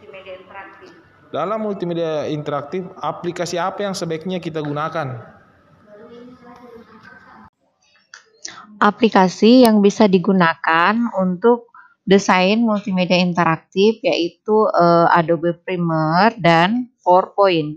Multimedia interaktif. Dalam multimedia interaktif, aplikasi apa yang sebaiknya kita gunakan? Aplikasi yang bisa digunakan untuk desain multimedia interaktif yaitu uh, Adobe Premiere dan PowerPoint.